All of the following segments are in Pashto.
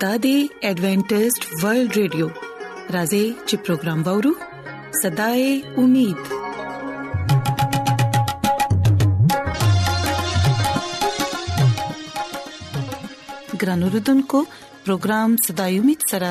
دا دی ایڈونٹسټ ورلد رادیو راځي چې پروگرام وورو صداي امید ګران اوردونکو پروگرام صداي امید سره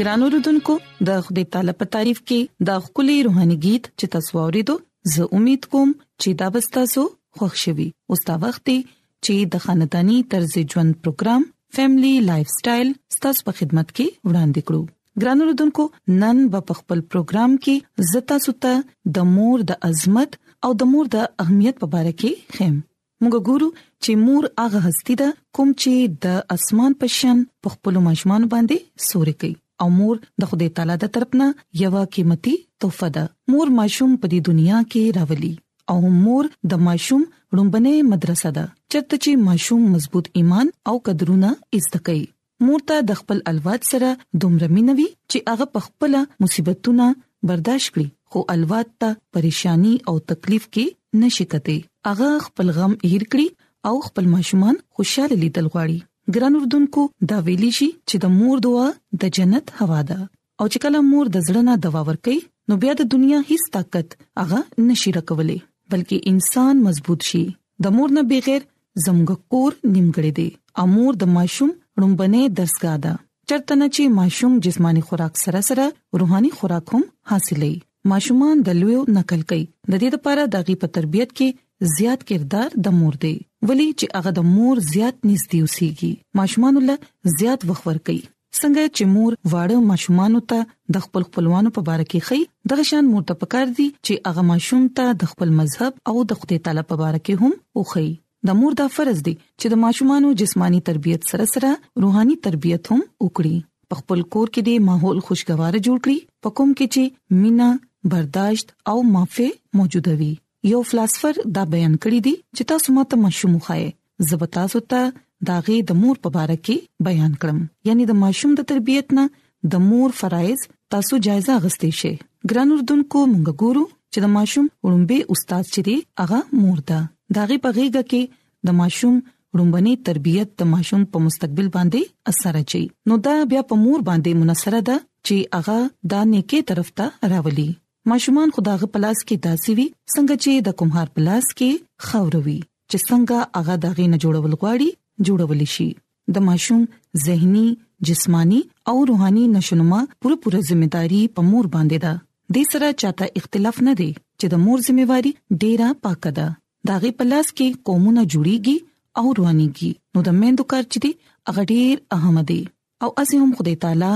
ګرانو رودونکو د خدای تعالی په تعریف کې دا خولي روحاني गीत چې تاسو ورېدو زه امید کوم چې دا به تاسو خوښ شي او دا وخت دی چې د خاندانی طرز ژوند پروګرام فیملی لایف سټایل ستاسو په خدمت کې وړاندې کړو ګران اوردونکو نن به په خپل پروګرام کې زتا سوته د مور د عظمت او د مور د اهمیت په اړه کې خیم موږ ګورو چې مور هغه هستی ده کوم چې د اسمان په شان په خپل ماشومان باندې سوري کوي او مور د خدای تعالی د طرفنا یو قیمتي تحفه ده مور ماشوم په دې دنیا کې راولي او مور د ماشوم رومبنه مدرسه ده چرته چې ماشوم مضبوط ایمان او قدرونه ایستکې مور ته د خپل الواد سره دومره مینه وي چې هغه په خپله مصیبتونه برداشت کړي خو الواد ته پریشانی او تکلیف کې نشي کته هغه خپل غم هیر کړي او خپل ماشومان خوشاله لیدل غواړي ګران اردوونکو دا ویلی شي چې د مور دعا د جنت هوا ده او چې کله مور د زړه نه دوا ورکوي نو بیا د دنیا هیڅ طاقت هغه نشي رکولې بلکې انسان مضبوط شي د مور نه بغیر زموږ کور نیمګړی دی امور د ماشوم لومبنه درسګه ده چرته نه چې ماشوم جسمانی خوراک سره سره روحاني خوراک هم حاصلې ماشومان د لویو نقل کوي د دې لپاره د غي په تربيت کې زیات کردار د مور دی ولی چې هغه د مور زیات نږدې اوسيږي ماشومان له زیات وخور کوي څنګه چې مور واړه ماشومانو ته د خپل خپلوانو په باره کې خي دغه شان مور ته پکار دي چې هغه ماشوم ته د خپل مذهب او د خدای تعالی په باره کې هم وخی د مور دا فرض دی چې د ماشومانو جسمانی تربيت سره سره روحاني تربيت هم وکړي په خپل کور کې د ماحول خوشگوار جوړ کړي په کوم کې چې مینا برداشت او معافي موجوده وي یو فلسفر دا بیان کړی دی چې تاسو ماته ماشوم وخای زه به تاسو ته داغه د مور په اړه کې بیان کړم یعنی د ماشوم د تربیت نه د مور فرایز تاسو جایزه غستې شي ګران اردوونکو مونږ ګورو چې د ماشوم وړومبي استاد چې دی هغه مور ده داغه په غیګه کې د ماشوم رومبني تربيت د ماشوم په مستقبل باندې اثر اچي نو دا بیا په مور باندې منصره ده چې هغه دا نیکه طرف ته راولي ماشومان خو د هغه په لاس کې داسې وي څنګه چې د کومهار په لاس کې خاوره وي چې څنګه هغه د هغې نه جوړول غواړي جوړول شي د ماشوم ذهني جسماني او روحاني نشونما پوره پوره ځمېداري په مور باندې ده د سره چاته اختلاف نه دی چې د مور ځمېواري ډیره پاکه ده دا غي په لاس کې قومونه جوړيږي او روانيږي نو د مېندو کار چې دی هغه ډیر اهم دی او اسه هم خدای تعالی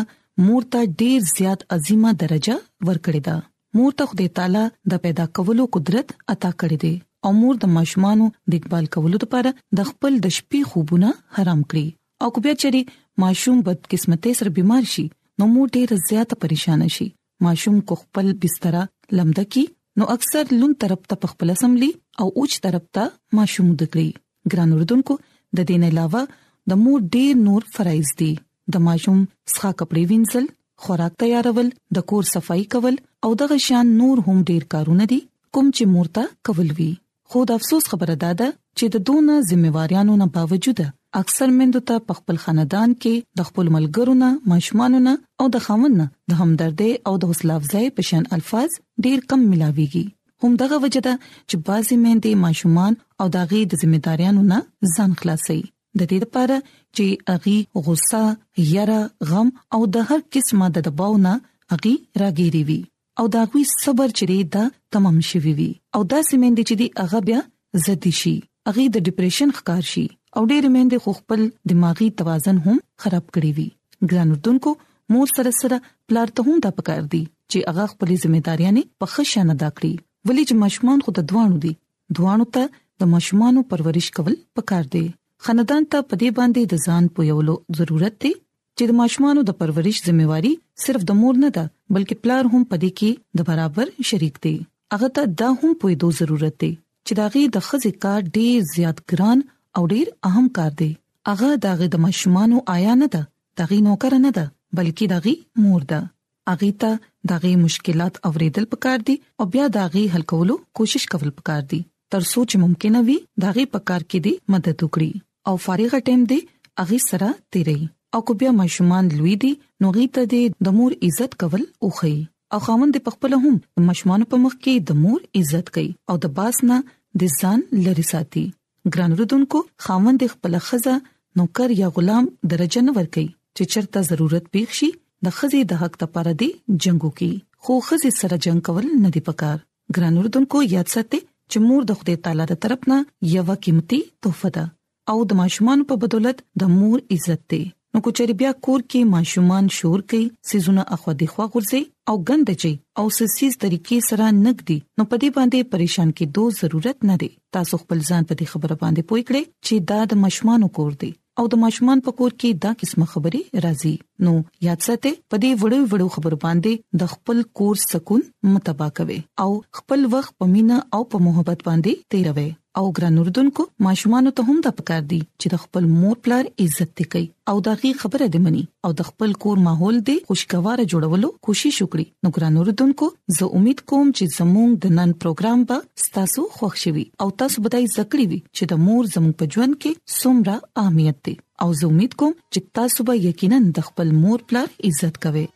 مور ته ډیر زیات عظیمه درجه ورکړې ده مور ته خدای تعالی د پیدا کولو قدرت عطا کړی دی او مور د ماشومانو دیکبال کولو لپاره د خپل د شپې خوبونه حرام کړی او کو بیا چری ماشوم بد قسمتۍ سره بیمار شي نو مور ډیره زیاته پریشان شي ماشوم کو خپل بستر لمده کی نو اکثر لوند طرف ته پخپل سملی او اوچ طرف ته ماشوم دکړي ګران اردوونکو د دین علاوه د مور ډیر نور فرایز دي د ماشوم څخه کپڑے وینځل خوراک تیارول د کور صفائی کول او دغه شان نور هم ډیر کارونه دي کوم چې مور ته کول وی خو د افسوس خبره دا ده چې د دونه ذمه واریانو نه باوجود اکثر مندو ته په خپل خاندان کې د خپل ملګرو نه ماشومانو نه او د خاوند نه د همدردۍ او د حوصله افزای په شان الفاظ ډیر کم ملاويږي هم دغه وجه ده چې بعضی مندې ماشومان او داغي د ذمہ داریانو نه ځان خلاصي د دې لپاره چې اغي غوسه یره غم او د هر قسمه د دباو نه اغي راګيري وي او دا غوي صبر چې دی دا تمام شوی وي او دا سیمندې چې دی هغه بیا زدي شي هغه د ډیپریشن ښکار شي او ډېر مهندې خو خپل دماغي توازن هم خراب کړی وي ګران اردوونکو مور سره سره پلار ته هم دا پکار دي چې هغه خپل ځمېداریانه په خښانه دا کړی ولې چې ماشومان خو د دوانو دي دوانو ته د ماشومانو پرورش کول پکار دي خاندان ته پدې باندې د ځان پویولو ضرورت دی چې د ماشومانو د پرورش ذمہ واري صرف د مور نه ده بلکې پلار هم پدې کې د برابر شریک دی هغه ته دا هم پوی دو ضرورت دی چې داغه د خزې کار ډیر زیات ګران او ډیر اهم کار دی هغه داغه د ماشومانو آیا نه ده دغه نوکر نه ده بلکې دغه مور ده هغوی ته د هغوی مشکلات اورېدل پکار دي او بیا د هغوی حل کولو کوشش کول پکار دي، تر څو چې ممکنه وي د هغوی په کار کې دې مدد وکړي او فارغه ټایم دې هغوی سره تېروي او که بیا ماشومان لوی دي نو هغوی ته دې د مور عزت کول وښيي او خاوند دې پخپله هم د ماشومانو په مخ کې د مور عزت کوي او د باس نه دې ځان لرې ساتي. ګران رودونکو خاوند خپل خزه نوکر یا غلام درجه نه ورکي چې چرته ضرورت پیښ شي د خزي د حق لپاره دی جنگو کی خو خزي سره جنگ کول نه دی پکار ګران رودونکو یاد ساتي چې مور د خدای تعالی د طرف نه یو قیمتي تحفه ده او د ماشومان په بدولت د مور عزت دی نو کوچری بیا کور کې ماشومان شور کوي سيزونه اخو دي خو غورځي او غند چي او سسیز طریقې سره نګدي نو په دې باندې پریشان کې دوه ضرورت نه دي تاسو خپل ځان په دې خبره باندې پوي کړئ چې دا د ماشومان کور دی او د ماشومان په کور کې دا قسمه خبري راځي نو یاد ساتئ په دې وړو وړو خبرو باندې د خپل کور سکون متبا کوي او خپل وخت په مینا او په محبت باندې تیروي او ګران اردوونکو ماشومان ته هم د پکار دي چې د خپل مور پلار عزت دي کوي او دا غي خبره دي مني او د خپل کور ماحول دي خوشگوار جوړولو کوشش وکړي نو ګران اردوونکو زه امید کوم چې زموږ د نن پروګرام به تاسو خوښ شي او تاسو به د ذکر وي چې د مور زموږ په ژوند کې څومره اهمیت دي او زه امید کوم چې تاسو به یقینا د خپل مور پلار عزت کوئ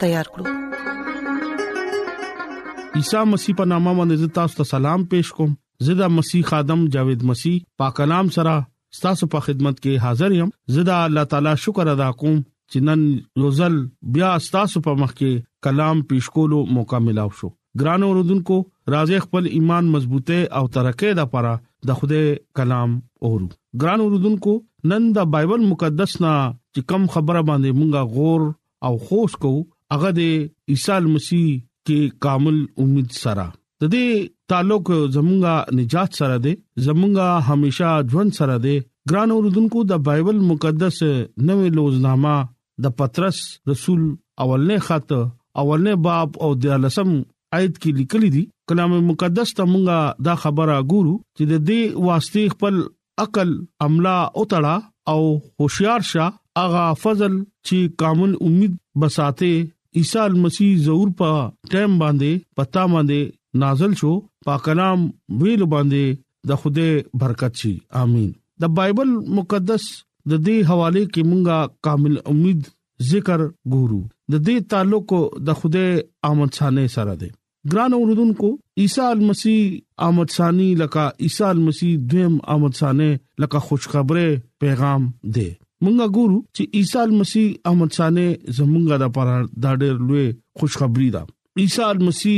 تیار کړو عیسی مسیح په نامه باندې تاسو ته سلام پېښ کوم زدا مسیح خادم جاوید مسیح پاک کلام سره تاسو په خدمت کې حاضر یم زدا الله تعالی شکر ادا کوم چې نن روزل بیا تاسو په مخ کې کلام پېښ کولو موقع ملاو شو ګران اوردونکو راځي خپل ایمان مضبوطه او ترقه د پاره د خوده کلام اورو ګران اوردونکو نن د بایبل مقدس نا چې کم خبره باندې مونږه غور او خوش کو هغه د عیسی مسیح کې کامل امید سره د دې تعلق زمونږه نجات سره دی زمونږه همیشا ژوند سره دی ګران اوردونکو د بایبل مقدس نوې لوزنامه د پترس رسول اولنې خط اولنې باب او د لسم آیت کې لیکلي دي کلام مقدس ته مونږه دا خبره ګورو چې د دې واسطه خپل عقل عملا اوتړه او هوشیار شه اغا فضل چې کامل امید بساته عیسی مسیح ظهور په ټیم باندې پتا باندې نازل شو پاک کلام ویل باندې د خوده برکت شي امين د بایبل مقدس د دې حواله کې مونږه کامل امید ذکر ګورو د دې تعلق د خوده آمد ثانه سره ده ګران اوردونکو عیسی المسی آمد ثانی لکه عیسی المسی دویم آمد ثانی لکه خوشخبری پیغام دی مونږه ګورو چې عیسی المسی آمد ثانی زمونږه د پر دا ډېر لوی خوشخبری ده عیسی المسی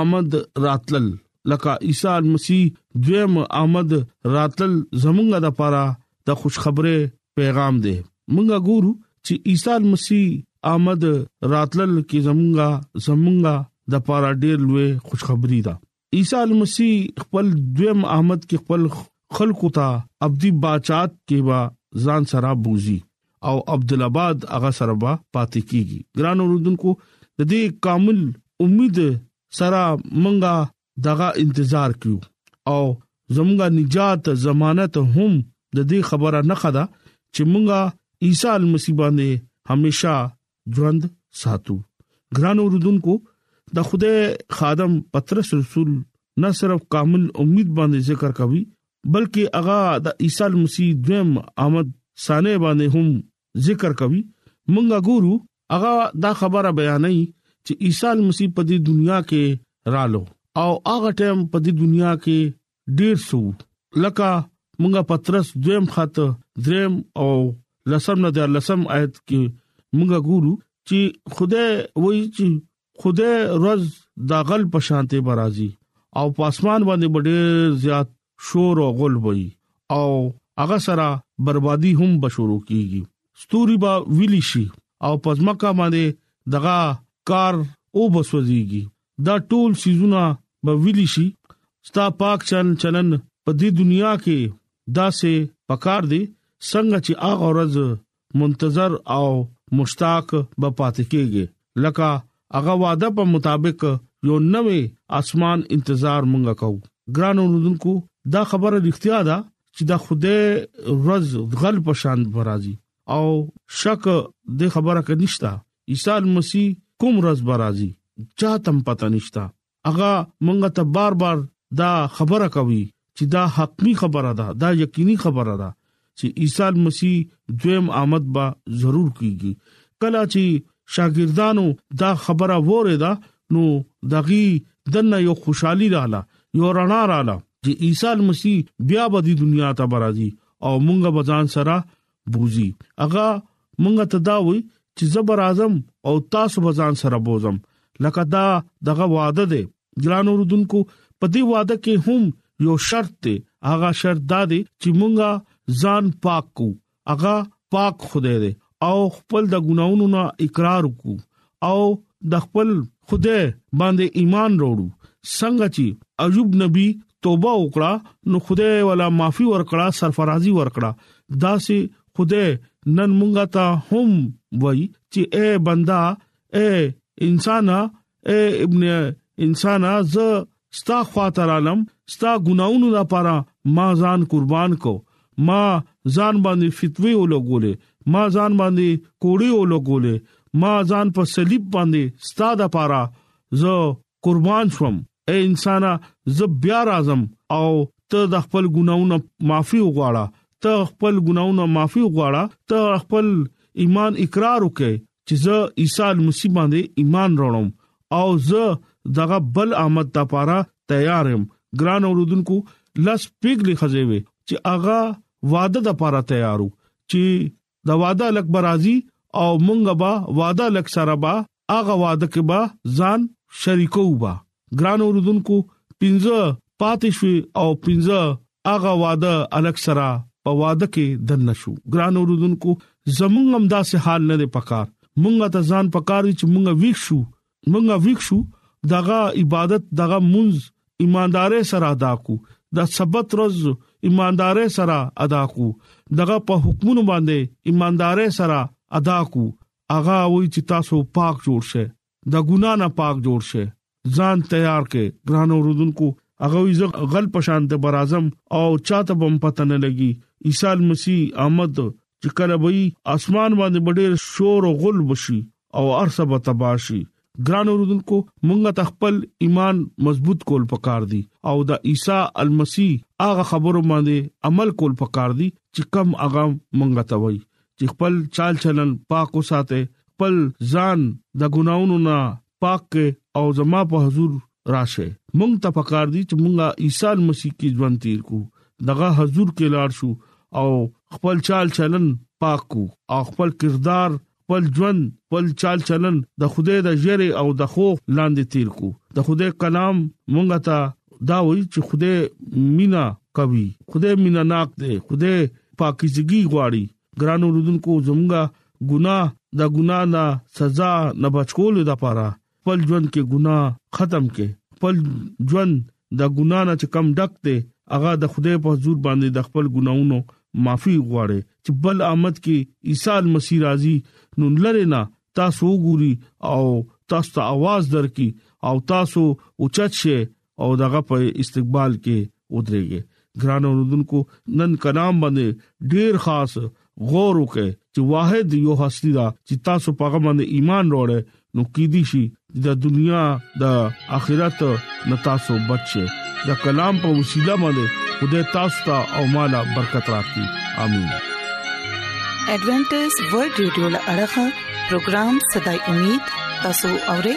آمد راتل لکه عیسی المسی دویم آمد راتل زمونږه د پر د خوشخبری پیغام دی مونږه ګورو چې عیسی مسیح آمد راتلل کې زمونږه زمونږه د پاره ډیر لوی خوشخبری ده عیسی مسیح خپل دویم آمد کې خپل خلقو ته ابدي بچات کې وا ځان سره بوزي او عبد الاباد هغه سره با پاتې کیږي ګران اوردونکو د دې کامل امید سره مونږه دغه انتظار کیو او زمونږه نجات ضمانت هم د دې خبره نه خدا چې مونږه عیسی مسیح باندې همیشا ژوند ساتو ګران اوردونکو د خوده خادم پترس رسول نه صرف کامل امید باندې ذکر کوي بلکې هغه د عیسی مسیح دویم آمد سانه باندې هم ذکر کوي مونږه ګورو هغه دا خبره بیانوي چې عیسی مسیح په دې دنیا کې رالو او هغه ټیم په دې دنیا کې ډیر سو لکه مونږه پترس دویم خط دریم او لسم نه د لسم آیت کې مونږه ګورو چې خدای وایي چې خدای روز دا غل په شانته برازي او پاسمان باندې ډېر زیات شور او غول وي او هغه سره بربادي هم بشورو کیږي ستوري به ویلی شي او پزماکه باندې دغه کار او بسوځيږي دا ټول سيزونه به ویلی شي ستا پاک چل چلن په دې دنیا کې دا سه پکار دی څنګه چې هغه ورځ منتظر او مشتاق به پاتې کیږي لکه هغه وعده په مطابق یو نوې اسمان انتظار مونږه کوو ګران اوردونکو دا خبره اړتیا ده چې دا خوده ورځ غل پشان برازي او شک د خبره کې نشتا عیسی مسیح کوم ورځ برازي چا تم پته نشتا هغه مونږ ته بار بار دا خبره کوي چې دا حقمي خبره ده دا یقیني خبره ده چې عیسی مسیح دویم آمد به ضرور کیږي کله چې شاګردانو دا خبره وره ده نو دغي دنه یو خوشحالي رااله یو رڼا رااله چې عیسی مسیح بیا به د دنیا ته برازي او مونږ به ځان سره بوزي هغه مونږ ته دا وي چې زبر اعظم او تاسو بزان سره بوزم لکه دا دغه وعده ده ګران اوردونکو په دې وعده کې هم یو شرط دی هغه شرط دا دی چې مونږه ځان پاک کو هغه پاک خدای دی او خپل د ګناونو نه اقرار کو او د خپل خدای باندې ایمان وروړو څنګه چې ایوب نبی توبه وکړه نو خدای ولا معافي ورکړه سرفرازي ورکړه دا سي خدای نن مونږه ته هم وای چې اے بندا اے انسان اے ابن انسان ز ستا خاطر عالم ستا ګناونو لپاره ما ځان قربان کو ما ځان باندې فتوی ولګولې ما ځان باندې کوړی ولګولې ما ځان په صلیب باندې ستا د لپاره زه قربان شوم اے انسانا زه بیا راځم او ته د خپل ګناونو معافي وغواړه ته خپل ګناونو معافي وغواړه ته خپل ایمان اقرار وکې چې زه عیسی مسیح باندې ایمان راوړم او زه دغه بل آمد ته پاره تیار يم ګران اوردونکو لس پیګلې خزې وي چې اغا واده د پاره تیارو چې دا وعده لک به راځي او مونږ به وعده لک سره به هغه وعده کې به ځان شریکو به ګران اوردونکو پنځه پاتې شوي او پنځه هغه وعده الک سره په وعده کې دن شو ګران اوردونکو زمونږ هم داسې حال نه پکار مونږه ته ځان پکار چې مونږه ویښ شو مونږه ویښ شو دغه عبادت دغه منز ایماندارې سره ادا کو د سبت روز ایماندارې سره ادا کو دغه په حکمونو باندې ایماندارې سره ادا کو اغا وای چې تاسو پاک جوړ شئ د ګنا نه پاک جوړ شئ ځان تیار کړئ ګران اوردونکو هغه یې غل پشان ته برازم او چاته بم پته نه لګي عیسی مسیح آمد چې کله به اسمان باندې ډېر شور او غل بشي او ارسه به تباشي ګران اوردونکو مونږه تخپل ایمان مضبوط کول پکار دي او دا عیسی المسی هغه خبرو باندې عمل کول پکار دي چې کم هغه مونږه ته وای چې خپل چال چلن پاک وساته خپل ځان د ګناونو نه پاک کې او زما په حضور راشه مونږ ته پکار دي چې مونږه عیسی مسیح کې ژوند تیر کو دغه حضور کې لاړ شو او خپل چال چلن پاک کو او خپل کردار خپل ژوند خپل چال چلن د خدای د جره او د خوف لاندې تیر کو د خدای کلام مونږ ته دا وایي چې خدای مینا کوي خدای مینا ناک دی خدای پاکیزګي غواړي ګران اوردونکو زموږه ګناه د ګناه نه سزا نه بچکول د پاره خپل ژوند کې ګناه ختم کې خپل ژوند د ګناه نه چې کم ډک ته هغه د خدای په حضور باندې د خپل ګناونو معافي غواړي چې بل آمد کې عیسی مسیح راضي نو لره نه تاسو ګوري او تاسو ته आवाज درکې او تاسو اوچت شي او دغه په استقبال کې ودرېږي ګران اوردونکو نن کلام باندې ډیر خاص غور وکړئ چې واحد یو هستی دا چې تاسو په هغه باندې ایمان وروړئ نو کې دي شي د دنیا د آخرت نتاسو بچي د کلام په وسیله باندې خدای تاسو ته او مالا برکت راکړي امين ایڈونچر ورلد رادیو لړغا پروگرام صداي امید تاسو اورئ